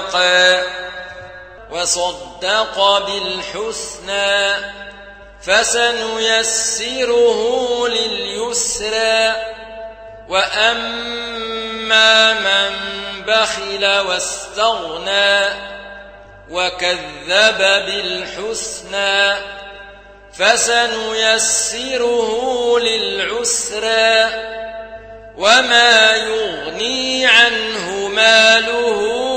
واتقى وصدق بالحسنى فسنيسره لليسرى وأما من بخل واستغنى وكذب بالحسنى فسنيسره للعسرى وما يغني عنه ماله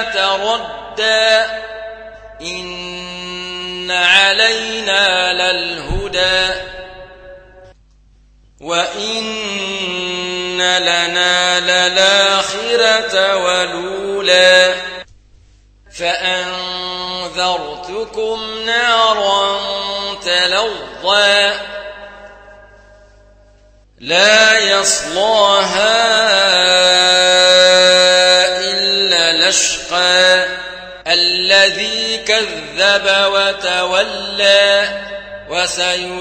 إذا تردى إن علينا للهدى وإن لنا للآخرة ولولا فأنذرتكم نارا تلظى لا يصلاها الذي كذب وتولى وسيجنبها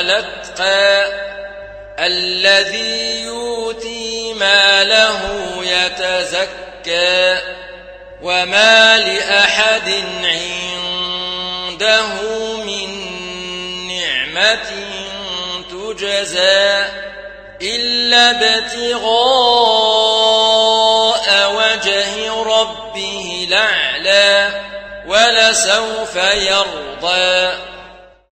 الأتقى الذي يؤتي ماله يتزكى وما لأحد عنده من نعمة تجزى إلا ابتغاء ربه الأعلى ولسوف يرضى